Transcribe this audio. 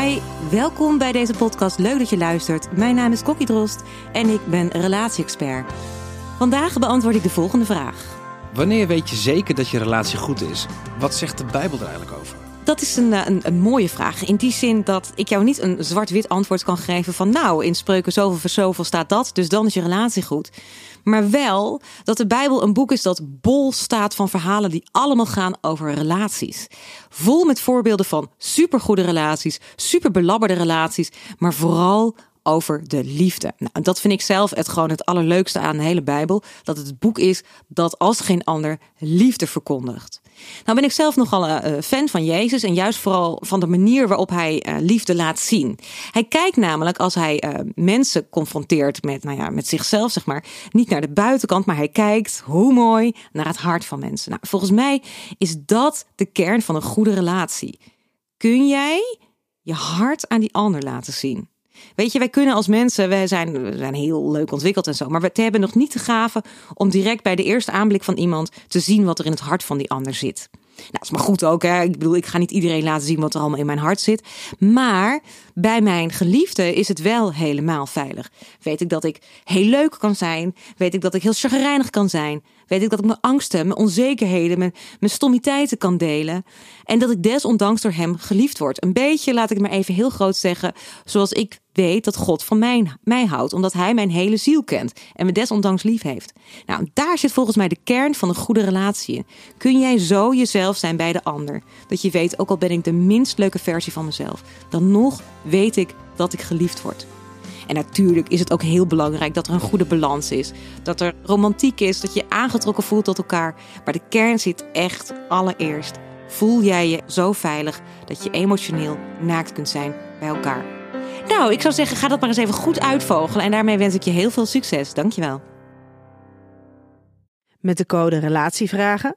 Hi, welkom bij deze podcast. Leuk dat je luistert. Mijn naam is Kokkie Drost en ik ben relatie-expert. Vandaag beantwoord ik de volgende vraag. Wanneer weet je zeker dat je relatie goed is? Wat zegt de Bijbel er eigenlijk over? Dat is een, een, een, mooie vraag. In die zin dat ik jou niet een zwart-wit antwoord kan geven van nou, in spreuken zoveel voor zoveel staat dat, dus dan is je relatie goed. Maar wel dat de Bijbel een boek is dat bol staat van verhalen die allemaal gaan over relaties. Vol met voorbeelden van supergoede relaties, superbelabberde relaties, maar vooral over de liefde. Nou, dat vind ik zelf het gewoon het allerleukste aan de hele Bijbel. Dat het het boek is dat als geen ander liefde verkondigt. Nou ben ik zelf nogal een uh, fan van Jezus en juist vooral van de manier waarop hij uh, liefde laat zien. Hij kijkt namelijk als hij mensen confronteert met, nou ja, met zichzelf, zeg maar, niet naar de buitenkant, maar hij kijkt, hoe mooi, naar het hart van mensen. Nou, volgens mij is dat de kern van een goede relatie. Kun jij je hart aan die ander laten zien? Weet je, wij kunnen als mensen, wij zijn, we zijn heel leuk ontwikkeld en zo, maar we hebben nog niet de gave om direct bij de eerste aanblik van iemand te zien wat er in het hart van die ander zit. Nou, dat is maar goed ook. Hè? Ik bedoel, ik ga niet iedereen laten zien wat er allemaal in mijn hart zit. Maar bij mijn geliefde is het wel helemaal veilig. Weet ik dat ik heel leuk kan zijn. Weet ik dat ik heel chagrijnig kan zijn. Weet ik dat ik mijn angsten, mijn onzekerheden, mijn, mijn stommiteiten kan delen. En dat ik desondanks door hem geliefd word. Een beetje, laat ik het maar even heel groot zeggen, zoals ik weet dat God van mij, mij houdt. Omdat hij mijn hele ziel kent en me desondanks lief heeft. Nou, daar zit volgens mij de kern van een goede relatie in. Kun jij zo jezelf zijn bij de ander? Dat je weet, ook al ben ik de minst leuke versie van mezelf, dan nog weet ik dat ik geliefd word. En natuurlijk is het ook heel belangrijk dat er een goede balans is. Dat er romantiek is, dat je je aangetrokken voelt tot elkaar. Maar de kern zit echt allereerst. Voel jij je zo veilig dat je emotioneel naakt kunt zijn bij elkaar? Nou, ik zou zeggen, ga dat maar eens even goed uitvogelen. En daarmee wens ik je heel veel succes. Dankjewel. Met de code RELATIEVRAGEN